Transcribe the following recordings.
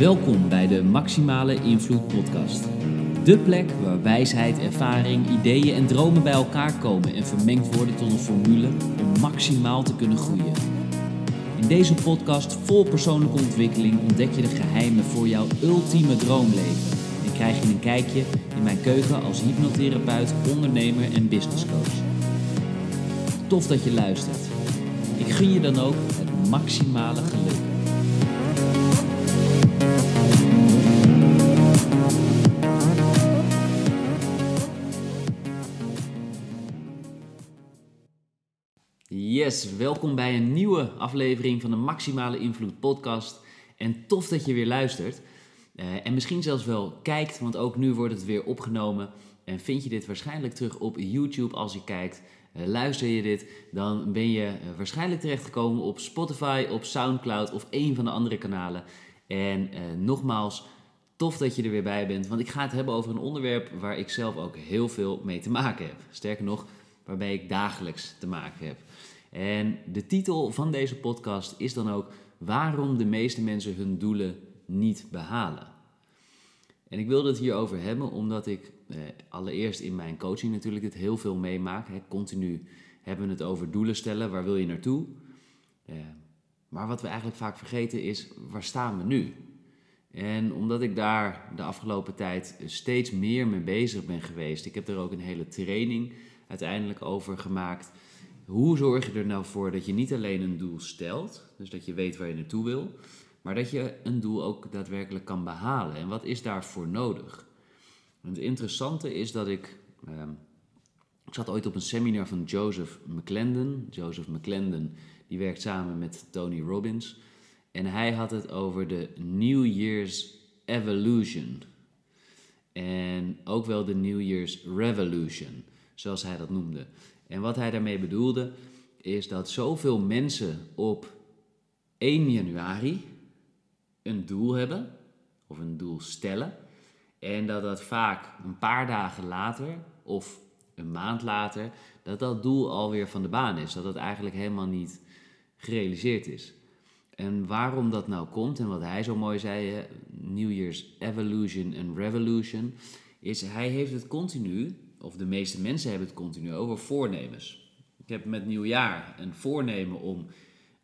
Welkom bij de Maximale Invloed Podcast. De plek waar wijsheid, ervaring, ideeën en dromen bij elkaar komen en vermengd worden tot een formule om maximaal te kunnen groeien. In deze podcast vol persoonlijke ontwikkeling ontdek je de geheimen voor jouw ultieme droomleven en krijg je een kijkje in mijn keuken als hypnotherapeut, ondernemer en businesscoach. Tof dat je luistert. Ik gun je dan ook het maximale geluk. Yes, welkom bij een nieuwe aflevering van de Maximale Invloed podcast. En tof dat je weer luistert. Uh, en misschien zelfs wel kijkt, want ook nu wordt het weer opgenomen. En vind je dit waarschijnlijk terug op YouTube als je kijkt. Uh, luister je dit, dan ben je uh, waarschijnlijk terechtgekomen op Spotify, op Soundcloud of een van de andere kanalen. En nogmaals, tof dat je er weer bij bent, want ik ga het hebben over een onderwerp waar ik zelf ook heel veel mee te maken heb. Sterker nog, waarmee ik dagelijks te maken heb. En de titel van deze podcast is dan ook waarom de meeste mensen hun doelen niet behalen. En ik wil het hierover hebben omdat ik eh, allereerst in mijn coaching natuurlijk dit heel veel meemaak. Continu hebben we het over doelen stellen, waar wil je naartoe? Eh, maar wat we eigenlijk vaak vergeten is, waar staan we nu? En omdat ik daar de afgelopen tijd steeds meer mee bezig ben geweest, ik heb er ook een hele training uiteindelijk over gemaakt. Hoe zorg je er nou voor dat je niet alleen een doel stelt, dus dat je weet waar je naartoe wil, maar dat je een doel ook daadwerkelijk kan behalen? En wat is daarvoor nodig? Het interessante is dat ik. Eh, ik zat ooit op een seminar van Joseph McClendon. Joseph McClendon die werkt samen met Tony Robbins. En hij had het over de New Year's Evolution. En ook wel de New Year's Revolution, zoals hij dat noemde. En wat hij daarmee bedoelde, is dat zoveel mensen op 1 januari een doel hebben, of een doel stellen, en dat dat vaak een paar dagen later of een maand later, dat dat doel alweer van de baan is. Dat dat eigenlijk helemaal niet gerealiseerd is. En waarom dat nou komt en wat hij zo mooi zei, New Year's Evolution en Revolution, is hij heeft het continu of de meeste mensen hebben het continu over voornemens. Ik heb met nieuwjaar een voornemen om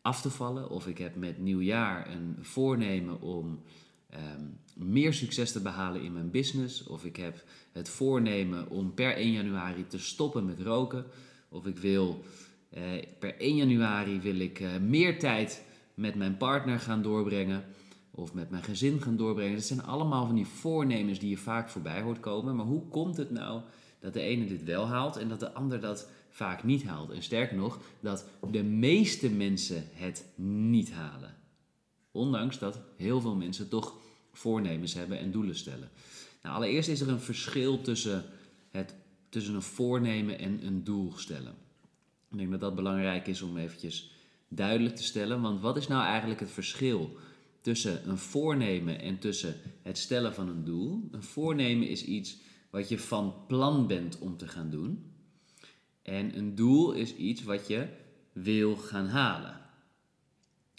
af te vallen, of ik heb met nieuwjaar een voornemen om ehm, meer succes te behalen in mijn business, of ik heb het voornemen om per 1 januari te stoppen met roken, of ik wil eh, per 1 januari wil ik eh, meer tijd met mijn partner gaan doorbrengen of met mijn gezin gaan doorbrengen. Dat zijn allemaal van die voornemens die je vaak voorbij hoort komen. Maar hoe komt het nou dat de ene dit wel haalt en dat de ander dat vaak niet haalt. En sterker nog, dat de meeste mensen het niet halen. Ondanks dat heel veel mensen toch voornemens hebben en doelen stellen. Nou, allereerst is er een verschil tussen, het, tussen een voornemen en een doel stellen. Ik denk dat dat belangrijk is om eventjes duidelijk te stellen. Want wat is nou eigenlijk het verschil tussen een voornemen en tussen het stellen van een doel? Een voornemen is iets wat je van plan bent om te gaan doen. En een doel is iets wat je wil gaan halen.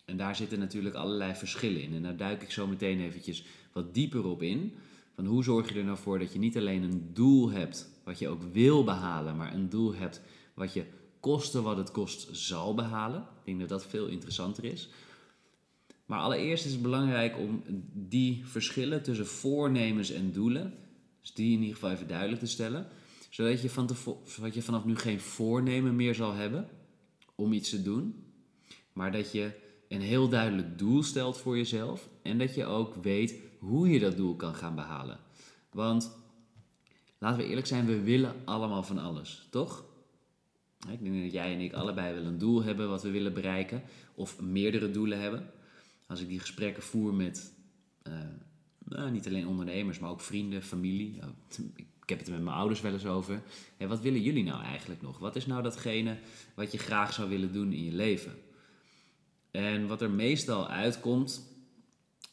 En daar zitten natuurlijk allerlei verschillen in. En daar duik ik zo meteen eventjes wat dieper op in. Van hoe zorg je er nou voor dat je niet alleen een doel hebt wat je ook wil behalen, maar een doel hebt wat je koste wat het kost zal behalen. Ik denk dat dat veel interessanter is. Maar allereerst is het belangrijk om die verschillen tussen voornemens en doelen dus die in ieder geval even duidelijk te stellen. Zodat je, van je vanaf nu geen voornemen meer zal hebben om iets te doen. Maar dat je een heel duidelijk doel stelt voor jezelf. En dat je ook weet hoe je dat doel kan gaan behalen. Want laten we eerlijk zijn, we willen allemaal van alles, toch? Ik denk dat jij en ik allebei wel een doel hebben wat we willen bereiken. Of meerdere doelen hebben. Als ik die gesprekken voer met uh, nou, niet alleen ondernemers, maar ook vrienden, familie. Nou, ik heb het met mijn ouders wel eens over. wat willen jullie nou eigenlijk nog? Wat is nou datgene wat je graag zou willen doen in je leven? En wat er meestal uitkomt,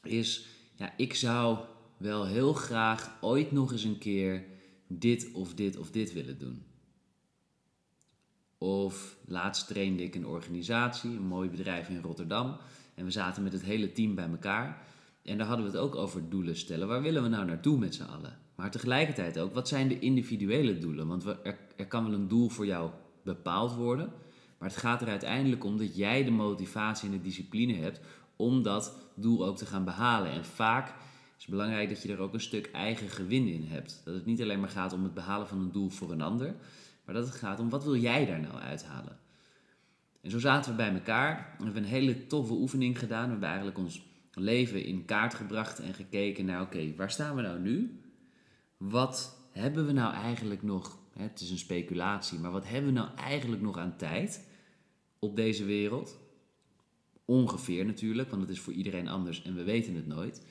is: ja, ik zou wel heel graag ooit nog eens een keer dit of dit of dit willen doen. Of laatst trainde ik een organisatie, een mooi bedrijf in Rotterdam. En we zaten met het hele team bij elkaar. En daar hadden we het ook over doelen stellen. Waar willen we nou naartoe met z'n allen? Maar tegelijkertijd ook, wat zijn de individuele doelen? Want we, er, kan wel een doel voor jou bepaald worden. Maar het gaat er uiteindelijk om dat jij de motivatie en de discipline hebt om dat doel ook te gaan behalen. En vaak is het belangrijk dat je er ook een stuk eigen gewin in hebt. Dat het niet alleen maar gaat om het behalen van een doel voor een ander, maar dat het gaat om wat wil jij daar nou uithalen. En zo zaten we bij elkaar en hebben een hele toffe oefening gedaan. We hebben eigenlijk ons leven in kaart gebracht en gekeken naar, oké, waar staan we nou nu? Wat hebben we nou eigenlijk nog, het is een speculatie, maar wat hebben we nou eigenlijk nog aan tijd op deze wereld? Ongeveer natuurlijk, want het is voor iedereen anders en we weten het nooit.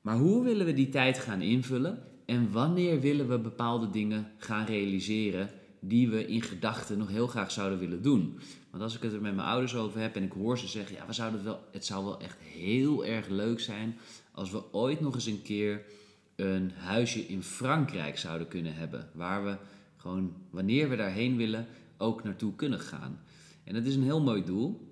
Maar hoe willen we die tijd gaan invullen en wanneer willen we bepaalde dingen gaan realiseren die we in gedachten nog heel graag zouden willen doen? Want als ik het er met mijn ouders over heb en ik hoor ze zeggen, ja, we zouden het, wel, het zou wel echt heel erg leuk zijn als we ooit nog eens een keer een huisje in Frankrijk zouden kunnen hebben. Waar we gewoon, wanneer we daarheen willen, ook naartoe kunnen gaan. En dat is een heel mooi doel.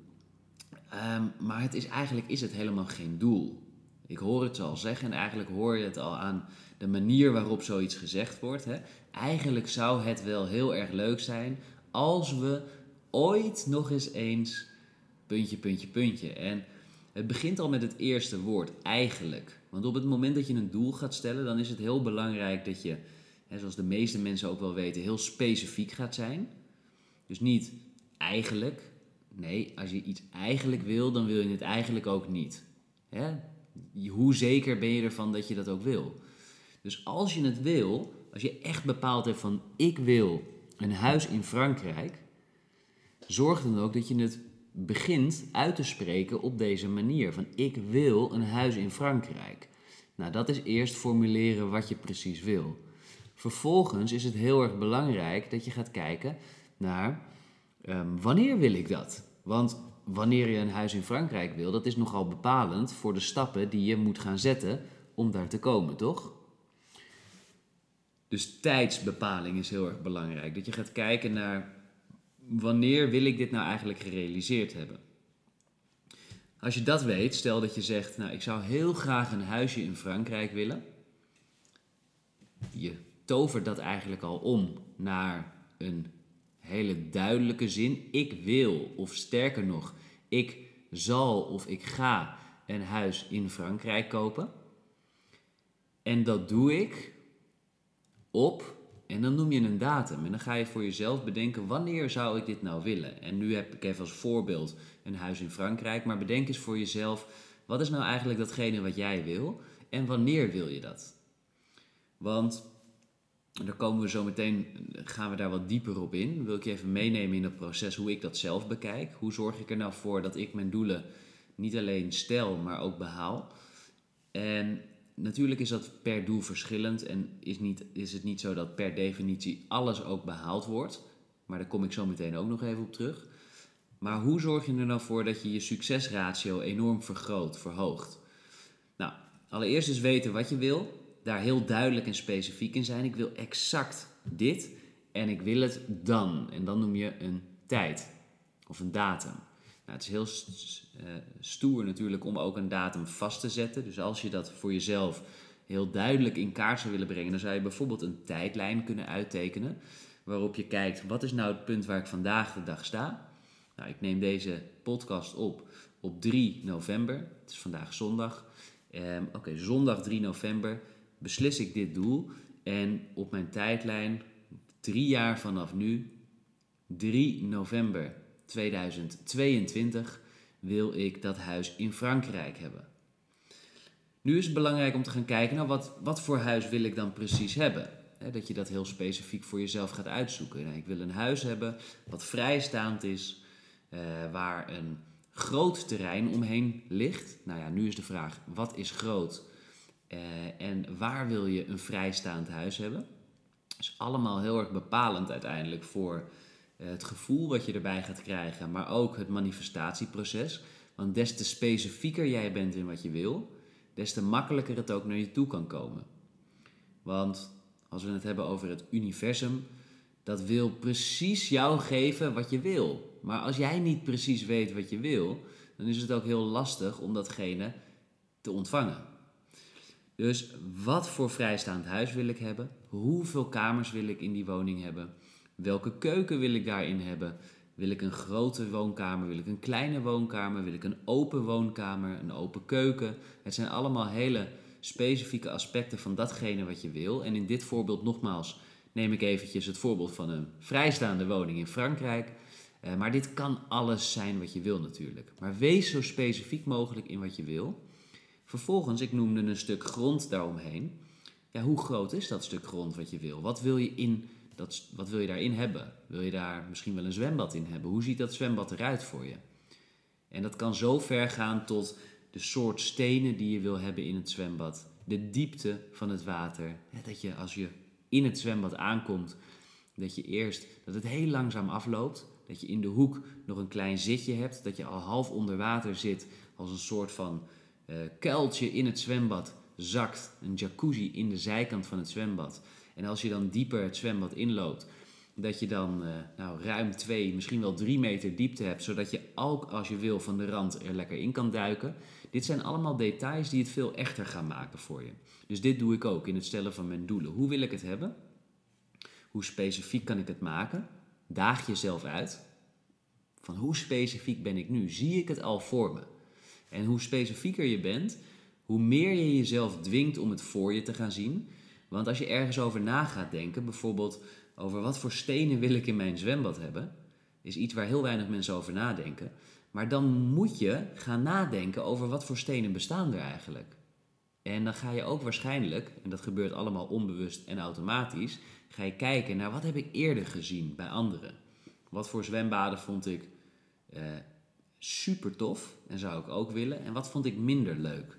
Ehm, maar het is, eigenlijk is het helemaal geen doel. Ik hoor het al zeggen en eigenlijk hoor je het al aan de manier waarop zoiets gezegd wordt. Hè. Eigenlijk zou het wel heel erg leuk zijn als we ooit nog eens eens puntje, puntje, puntje. En het begint al met het eerste woord, eigenlijk. Want op het moment dat je een doel gaat stellen, dan is het heel belangrijk dat je, zoals de meeste mensen ook wel weten, heel specifiek gaat zijn. Dus niet eigenlijk. Nee, als je iets eigenlijk wil, dan wil je het eigenlijk ook niet. Hoe zeker ben je ervan dat je dat ook wil? Dus als je het wil, als je echt bepaald hebt van ik wil een huis in Frankrijk, zorg dan ook dat je het begint uit te spreken op deze manier. Van ik wil een huis in Frankrijk. Nou, dat is eerst formuleren wat je precies wil. Vervolgens is het heel erg belangrijk dat je gaat kijken naar um, wanneer wil ik dat? Want wanneer je een huis in Frankrijk wil, dat is nogal bepalend voor de stappen die je moet gaan zetten om daar te komen, toch? Dus tijdsbepaling is heel erg belangrijk. Dat je gaat kijken naar wanneer wil ik dit nou eigenlijk gerealiseerd hebben? Als je dat weet, stel dat je zegt, nou ik zou heel graag een huisje in Frankrijk willen. Je tovert dat eigenlijk al om naar een hele duidelijke zin. Ik wil, of sterker nog, ik zal of ik ga een huis in Frankrijk kopen. En dat doe ik op en dan noem je een datum en dan ga je voor jezelf bedenken wanneer zou ik dit nou willen. En nu heb ik even als voorbeeld een huis in Frankrijk, maar bedenk eens voor jezelf wat is nou eigenlijk datgene wat jij wil en wanneer wil je dat? Want daar komen we zo meteen, gaan we daar wat dieper op in. Wil ik je even meenemen in het proces hoe ik dat zelf bekijk. Hoe zorg ik er nou voor dat ik mijn doelen niet alleen stel, maar ook behaal? En natuurlijk is dat per doel verschillend en is, niet, is het niet zo dat per definitie alles ook behaald wordt. Maar daar kom ik zo meteen ook nog even op terug. Maar hoe zorg je er nou voor dat je je succesratio enorm vergroot, verhoogt? Nou, allereerst is weten wat je wil. Daar heel duidelijk en specifiek in zijn. Ik wil exact dit en ik wil het dan. En dan noem je een tijd of een datum. Nou, het is heel eh, stoer natuurlijk om ook een datum vast te zetten. Dus als je dat voor jezelf heel duidelijk in kaart zou willen brengen, dan zou je bijvoorbeeld een tijdlijn kunnen uittekenen. Waarop je kijkt, wat is nou het punt waar ik vandaag de dag sta? Nou, ik neem deze podcast op op 3 november. Het is vandaag zondag. Ehm, Oké, zondag 3 november beslis ik dit doel. En op mijn tijdlijn, drie jaar vanaf nu, 3 november 2022 wil ik dat huis in Frankrijk hebben. Nu is het belangrijk om te gaan kijken, nou wat, wat voor huis wil ik dan precies hebben? dat je dat heel specifiek voor jezelf gaat uitzoeken. Nou, ik wil een huis hebben wat vrijstaand is, uh, waar een groot terrein omheen ligt. Nou ja, nu is de vraag, wat is groot? Uh, en waar wil je een vrijstaand huis hebben? Dat is allemaal heel erg bepalend uiteindelijk voor eh, het gevoel wat je erbij gaat krijgen, maar ook het manifestatieproces. Want des te specifieker jij bent in wat je wil, des te makkelijker het ook naar je toe kan komen. Want als we het hebben over het universum, dat wil precies jou geven wat je wil. Maar als jij niet precies weet wat je wil, dan is het ook heel lastig om datgene te ontvangen. Dus wat voor vrijstaand huis wil ik hebben? Hoeveel kamers wil ik in die woning hebben? Welke keuken wil ik daarin hebben? Wil ik een grote woonkamer? Wil ik een kleine woonkamer? Wil ik een open woonkamer? Een open keuken? Het zijn allemaal hele specifieke aspecten van datgene wat je wil. En in dit voorbeeld nogmaals neem ik eventjes het voorbeeld van een vrijstaande woning in Frankrijk. Uh, maar dit kan alles zijn wat je wil natuurlijk. Maar wees zo specifiek mogelijk in wat je wil. Vervolgens, ik noemde een stuk grond daaromheen. Ja, hoe groot is dat stuk grond wat je wil? Wat wil je, in dat, wat wil je daarin hebben? Wil je daar misschien wel een zwembad in hebben? Hoe ziet dat zwembad eruit voor je? En dat kan zo ver gaan tot de soort stenen die je wil hebben in het zwembad, de diepte van het water. Dat je als je in het zwembad aankomt, dat je eerst dat het heel langzaam afloopt, dat je in de hoek nog een klein zitje hebt, dat je al half onder water zit als een soort van uh, kuiltje in het zwembad zakt, een jacuzzi in de zijkant van het zwembad. En als je dan dieper het zwembad inloopt, dat je dan uh, nou, ruim twee, misschien wel drie meter diepte hebt, zodat je ook als je wil van de rand er lekker in kan duiken. Dit zijn allemaal details die het veel echter gaan maken voor je. Dus dit doe ik ook in het stellen van mijn doelen. Hoe wil ik het hebben? Hoe specifiek kan ik het maken? Daag jezelf uit. Van hoe specifiek ben ik nu? Zie ik het al voor me? En hoe specifieker je bent, hoe meer je jezelf dwingt om het voor je te gaan zien. Want als je ergens over na gaat denken, bijvoorbeeld over wat voor stenen wil ik in mijn zwembad hebben, is iets waar heel weinig mensen over nadenken. Maar dan moet je gaan nadenken over wat voor stenen bestaan er eigenlijk. En dan ga je ook waarschijnlijk, en dat gebeurt allemaal onbewust en automatisch, ga je kijken naar wat heb ik eerder gezien bij anderen. Wat voor zwembaden vond ik eh, super tof en zou ik ook willen en wat vond ik minder leuk.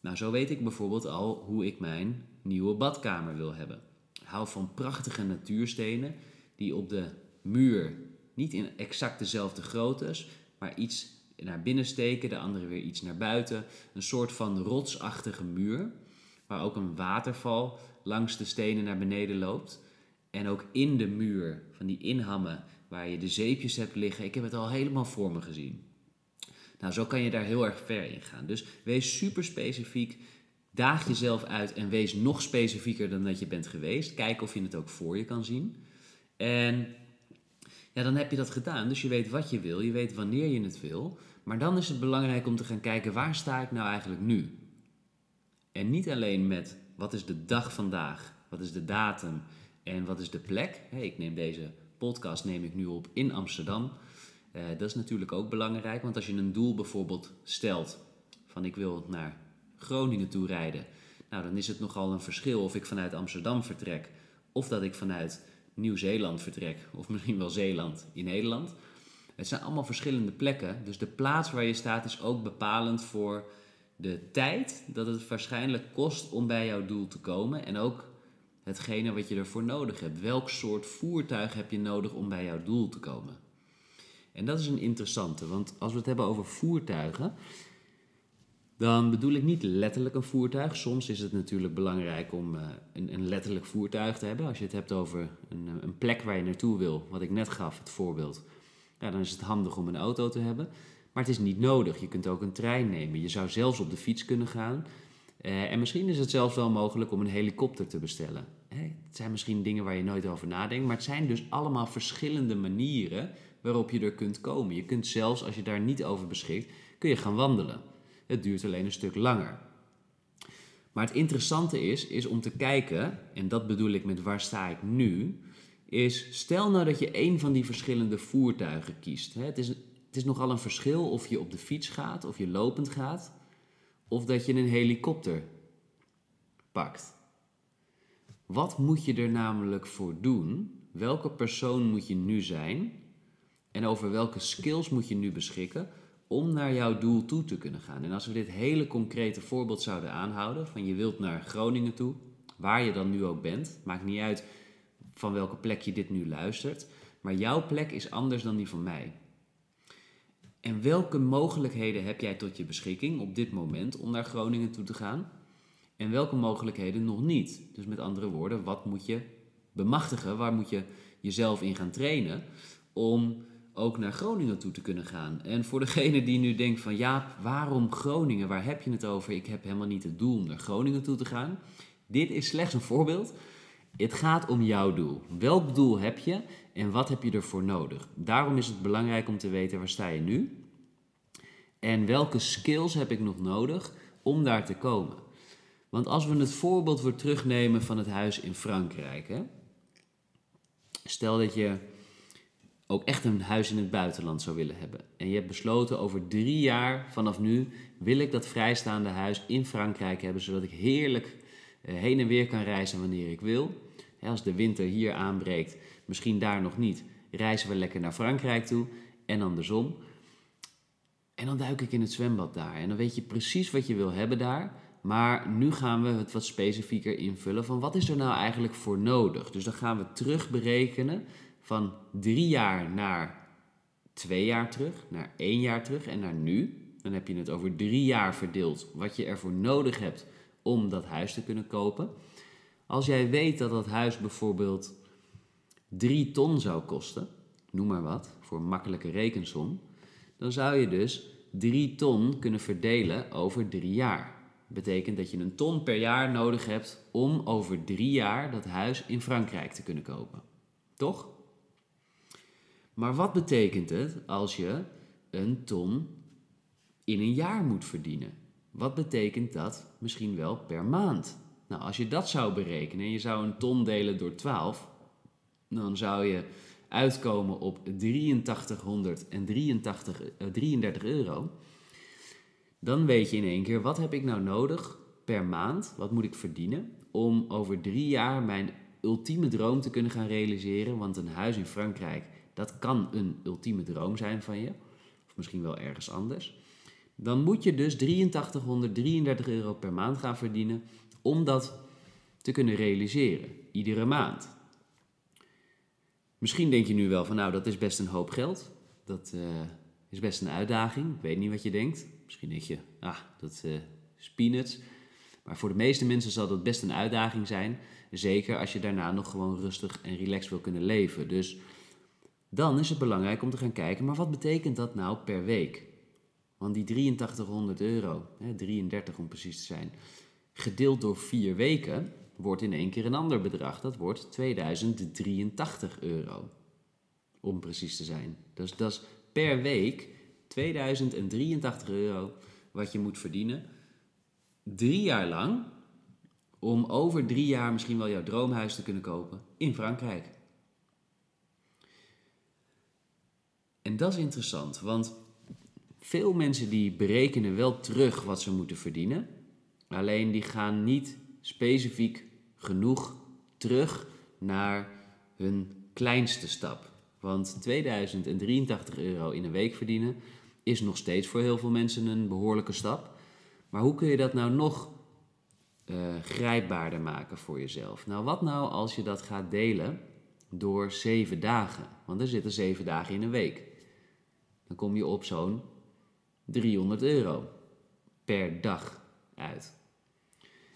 Nou, zo weet ik bijvoorbeeld al hoe ik mijn nieuwe badkamer wil hebben. Hou van prachtige natuurstenen die op de muur niet in exact dezelfde groottes, maar iets naar binnen steken, de andere weer iets naar buiten. Een soort van rotsachtige muur, waar ook een waterval langs de stenen naar beneden loopt. En ook in de muur van die inhammen waar je de zeepjes hebt liggen. Ik heb het al helemaal voor me gezien. Nou, zo kan je daar heel erg ver in gaan. Dus wees super specifiek. Daag jezelf uit en wees nog specifieker dan dat je bent geweest. Kijk of je het ook voor je kan zien. En ja, dan heb je dat gedaan. Dus je weet wat je wil, je weet wanneer je het wil. Maar dan is het belangrijk om te gaan kijken waar sta ik nou eigenlijk nu? En niet alleen met wat is de dag vandaag, wat is de datum en wat is de plek. Ik neem deze podcast neem ik nu op in Amsterdam. Uh, dat is natuurlijk ook belangrijk, want als je een doel bijvoorbeeld stelt van ik wil naar Groningen toe rijden, nou dan is het nogal een verschil of ik vanuit Amsterdam vertrek of dat ik vanuit Nieuw-Zeeland vertrek, of misschien wel Zeeland in Nederland. Het zijn allemaal verschillende plekken, dus de plaats waar je staat is ook bepalend voor de tijd dat het waarschijnlijk kost om bij jouw doel te komen en ook hetgene wat je ervoor nodig hebt. Welk soort voertuig heb je nodig om bij jouw doel te komen? En dat is een interessante, want als we het hebben over voertuigen, dan bedoel ik niet letterlijk een voertuig. Soms is het natuurlijk belangrijk om uh, een, een, letterlijk voertuig te hebben. Als je het hebt over een, eh, een, plek waar je naartoe wil, wat ik net gaf, het voorbeeld. Ja, dan is het handig om een auto te hebben. Maar het is niet nodig. Je kunt ook een trein nemen. Je zou zelfs op de fiets kunnen gaan. Uh, en misschien is het zelfs wel mogelijk om een helikopter te bestellen. Hè? Het zijn misschien dingen waar je nooit over nadenkt. Maar het zijn dus allemaal verschillende manieren waarop je er kunt komen. Je kunt zelfs, als je daar niet over beschikt, kun je gaan wandelen. Het duurt alleen een stuk langer. Maar het interessante is, is om te kijken, en dat bedoel ik met waar sta ik nu, is stel nou dat je een van die verschillende voertuigen kiest. Het is, het is nogal een verschil of je op de fiets gaat, of je lopend gaat, of dat je een helikopter pakt. Wat moet je er namelijk voor doen? Welke persoon moet je nu zijn? En over welke skills moet je nu beschikken om naar jouw doel toe te kunnen gaan. En als we dit hele concrete voorbeeld zouden aanhouden, van je wilt naar Groningen toe, waar je dan nu ook bent, maakt niet uit van welke plek je dit nu luistert, maar jouw plek is anders dan die van mij. En welke mogelijkheden heb jij tot je beschikking op dit moment om naar Groningen toe te gaan? En welke mogelijkheden nog niet? Dus met andere woorden, wat moet je bemachtigen? Waar moet je jezelf in gaan trainen om ook naar Groningen toe te kunnen gaan. En voor degene die nu denkt van ja, waarom Groningen? Waar heb je het over? Ik heb helemaal niet het doel om naar Groningen toe te gaan. Dit is slechts een voorbeeld. Het gaat om jouw doel. Welk doel heb je en wat heb je ervoor nodig? Daarom is het belangrijk om te weten waar sta je nu en welke skills heb ik nog nodig om daar te komen. Want als we het voorbeeld weer terugnemen van het huis in Frankrijk. Hè? Stel dat je ook echt een huis in het buitenland zou willen hebben. En je hebt besloten over drie jaar vanaf nu wil ik dat vrijstaande huis in Frankrijk hebben, zodat ik heerlijk eh, heen en weer kan reizen wanneer ik wil. Als de winter hier aanbreekt, misschien daar nog niet, reizen we lekker naar Frankrijk toe en andersom. En dan duik ik in het zwembad daar. En dan weet je precies wat je wil hebben daar. Maar nu gaan we het wat specifieker invullen van wat is er nou eigenlijk voor nodig. Dus dan gaan we terug berekenen van drie jaar naar twee jaar terug, naar één jaar terug en naar nu. Dan heb je het over drie jaar verdeeld wat je ervoor nodig hebt om dat huis te kunnen kopen. Als jij weet dat dat huis bijvoorbeeld 3 ton zou kosten, noem maar wat, voor een makkelijke rekensom, dan zou je dus 3 ton kunnen verdelen over 3 jaar. Betekent dat je een ton per jaar nodig hebt om over 3 jaar dat huis in Frankrijk te kunnen kopen. Toch? Maar wat betekent het als je een ton in een jaar moet verdienen? Wat betekent dat misschien wel per maand? Nou, als je dat zou berekenen en je zou een ton delen door 12, dan zou je uitkomen op 8333 33 eh, euro. Dan weet je in één keer, wat heb ik nou nodig per maand? Wat moet ik verdienen om over drie jaar mijn ultieme droom te kunnen gaan realiseren? Want een huis in Frankrijk, dat kan een ultieme droom zijn van je. Of misschien wel ergens anders. Dan moet je dus 8333 euro per maand gaan verdienen om dat te kunnen realiseren, iedere maand. Misschien denk je nu wel van nou, dat is best een hoop geld. Dat uh, is best een uitdaging. Ik weet niet wat je denkt. Misschien denk je, ah, dat uh, is peanuts. Maar voor de meeste mensen zal dat best een uitdaging zijn. Zeker als je daarna nog gewoon rustig en relaxed wil kunnen leven. Dus dan is het belangrijk om te gaan kijken, maar wat betekent dat nou per week? Want die 8300 euro, hè, 33 om precies te zijn, gedeeld door vier weken, wordt in één keer een ander bedrag. Dat wordt 2083 euro. Om precies te zijn. Dus dat is per week 2083 euro wat je moet verdienen. Drie jaar lang. Om over drie jaar misschien wel jouw droomhuis te kunnen kopen in Frankrijk. En dat is interessant, want veel mensen die berekenen wel terug wat ze moeten verdienen. Alleen die gaan niet specifiek genoeg terug naar hun kleinste stap. Want 2083 euro in een week verdienen is nog steeds voor heel veel mensen een behoorlijke stap. Maar hoe kun je dat nou nog uh, grijpbaarder maken voor jezelf? Nou, wat nou als je dat gaat delen door zeven dagen? Want er zitten zeven dagen in een week. Dan kom je op zo'n 300 euro per dag uit.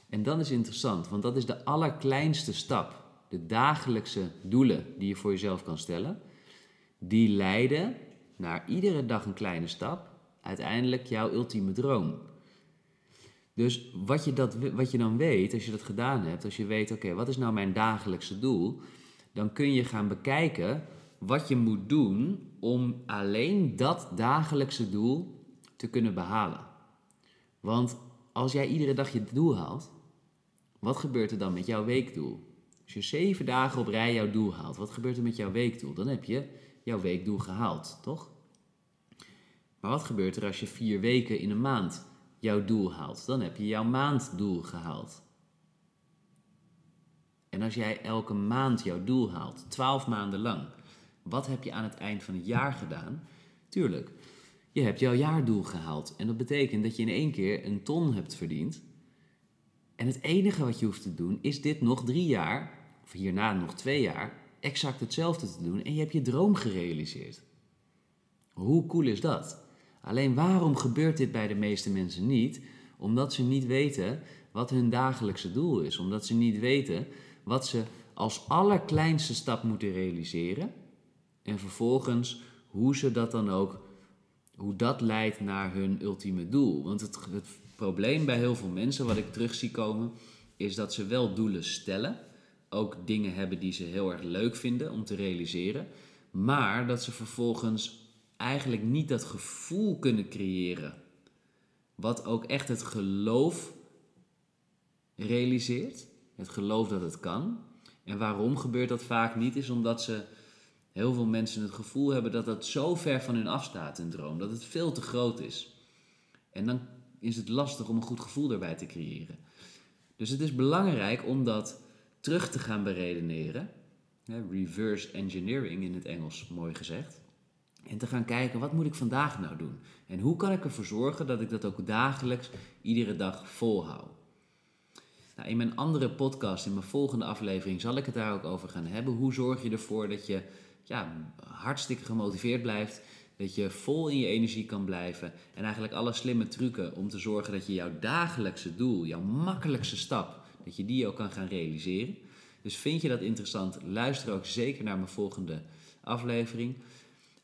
En dan is interessant, want dat is de allerkleinste stap. De dagelijkse doelen die je voor jezelf kan stellen, die leiden naar iedere dag een kleine stap, uiteindelijk jouw ultieme droom. Dus wat je, dat, wat je dan weet, als je dat gedaan hebt, als je weet, oké, wat is nou mijn dagelijkse doel, dan kun je gaan bekijken wat je moet doen om alleen dat dagelijkse doel te kunnen behalen. Want als jij iedere dag je doel haalt, wat gebeurt er dan met jouw weekdoel? Als je zeven dagen op rij jouw doel haalt, wat gebeurt er met jouw weekdoel? Dan heb je jouw weekdoel gehaald, toch? Maar wat gebeurt er als je vier weken in een maand jouw doel haalt? Dan heb je jouw maanddoel gehaald. En als jij elke maand jouw doel haalt, twaalf maanden lang, wat heb je aan het eind van het jaar gedaan? Tuurlijk, je hebt jouw jaardoel gehaald. En dat betekent dat je in één keer een ton hebt verdiend en het enige wat je hoeft te doen is dit nog drie jaar, of hierna nog twee jaar, exact hetzelfde te doen en je hebt je droom gerealiseerd. Hoe cool is dat? Alleen waarom gebeurt dit bij de meeste mensen niet? Omdat ze niet weten wat hun dagelijkse doel is. Omdat ze niet weten wat ze als allerkleinste stap moeten realiseren. En vervolgens hoe ze dat dan ook, hoe dat leidt naar hun ultieme doel. Want het, het probleem bij heel veel mensen, wat ik terug zie komen, is dat ze wel doelen stellen. Ook dingen hebben die ze heel erg leuk vinden om te realiseren. Maar dat ze vervolgens eigenlijk niet dat gevoel kunnen creëren. Wat ook echt het geloof realiseert. Het geloof dat het kan. En waarom gebeurt dat vaak niet, is omdat ze heel veel mensen het gevoel hebben dat dat zo ver van hun afstaat, een droom, dat het veel te groot is. En dan is het lastig om een goed gevoel daarbij te creëren. Dus het is belangrijk om dat terug te gaan beredeneren. Reverse engineering in het Engels, mooi gezegd. En te gaan kijken, wat moet ik vandaag nou doen? En hoe kan ik ervoor zorgen dat ik dat ook dagelijks, iedere dag volhoud? Nou, in mijn andere podcast, in mijn volgende aflevering, zal ik het daar ook over gaan hebben. Hoe zorg je ervoor dat je ja, hartstikke gemotiveerd blijft, dat je vol in je energie kan blijven en eigenlijk alle slimme trucken om te zorgen dat je jouw dagelijkse doel, jouw makkelijkste stap, dat je die ook kan gaan realiseren. Dus vind je dat interessant? Luister ook zeker naar mijn volgende aflevering.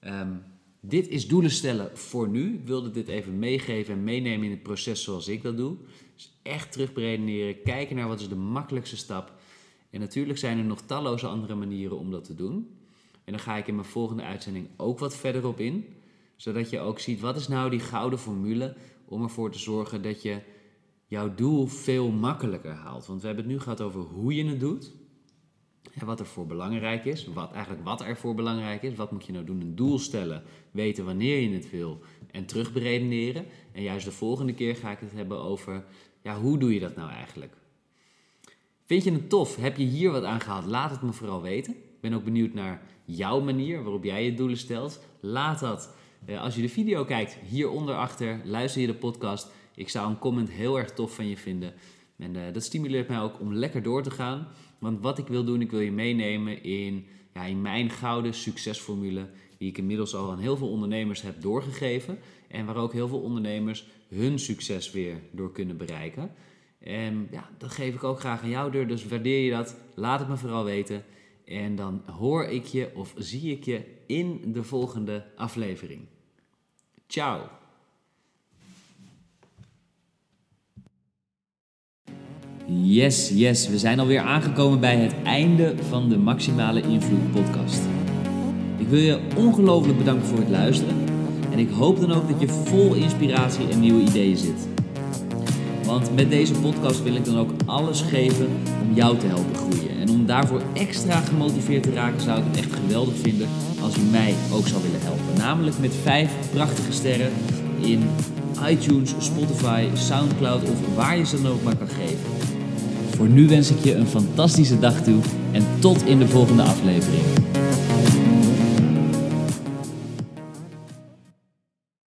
Ehm, dit is doelen stellen voor nu. Ik wilde dit even meegeven en meenemen in het proces zoals ik dat doe. Dus echt terugberedeneren, kijken naar wat is de makkelijkste stap. En natuurlijk zijn er nog talloze andere manieren om dat te doen. En dan ga ik in mijn volgende uitzending ook wat verder op in. Zodat je ook ziet wat is nou die gouden formule om ervoor te zorgen dat je jouw doel veel makkelijker haalt. Want we hebben het nu gehad over hoe je het doet. En wat er voor belangrijk is. Wat, eigenlijk wat er voor belangrijk is. Wat moet je nou doen? Een doel stellen. Weten wanneer je het wil. En terugberedeneren. En juist de volgende keer ga ik het hebben over... Ja, hoe doe je dat nou eigenlijk? Vind je het tof? Heb je hier wat aan gehad? Laat het me vooral weten. Ben ook benieuwd naar jouw manier waarop jij je doelen stelt. Laat dat eh, als je de video kijkt hieronder achter. Luister je de podcast. Ik zou een comment heel erg tof van je vinden. En uh, dat stimuleert mij ook om lekker door te gaan. Want wat ik wil doen, ik wil je meenemen in, ja, in mijn gouden succesformule. Die ik inmiddels al aan heel veel ondernemers heb doorgegeven. En waar ook heel veel ondernemers hun succes weer door kunnen bereiken. En ja, dat geef ik ook graag aan jou door. Dus waardeer je dat? Laat het me vooral weten. En dan hoor ik je of zie ik je in de volgende aflevering. Ciao! Yes, yes, we zijn alweer aangekomen bij het einde van de Maximale Invloed podcast. Ik wil je ongelooflijk bedanken voor het luisteren. En ik hoop dan ook dat je vol inspiratie en nieuwe ideeën zit. Want met deze podcast wil ik dan ook alles geven om jou te helpen groeien. En om daarvoor extra gemotiveerd te raken, zou ik het echt geweldig vinden als u mij ook zou willen helpen. Namelijk met vijf prachtige sterren in iTunes, Spotify, Soundcloud of waar je ze dan ook maar kan geven. Voor nu wens ik je een fantastische dag toe en tot in de volgende aflevering.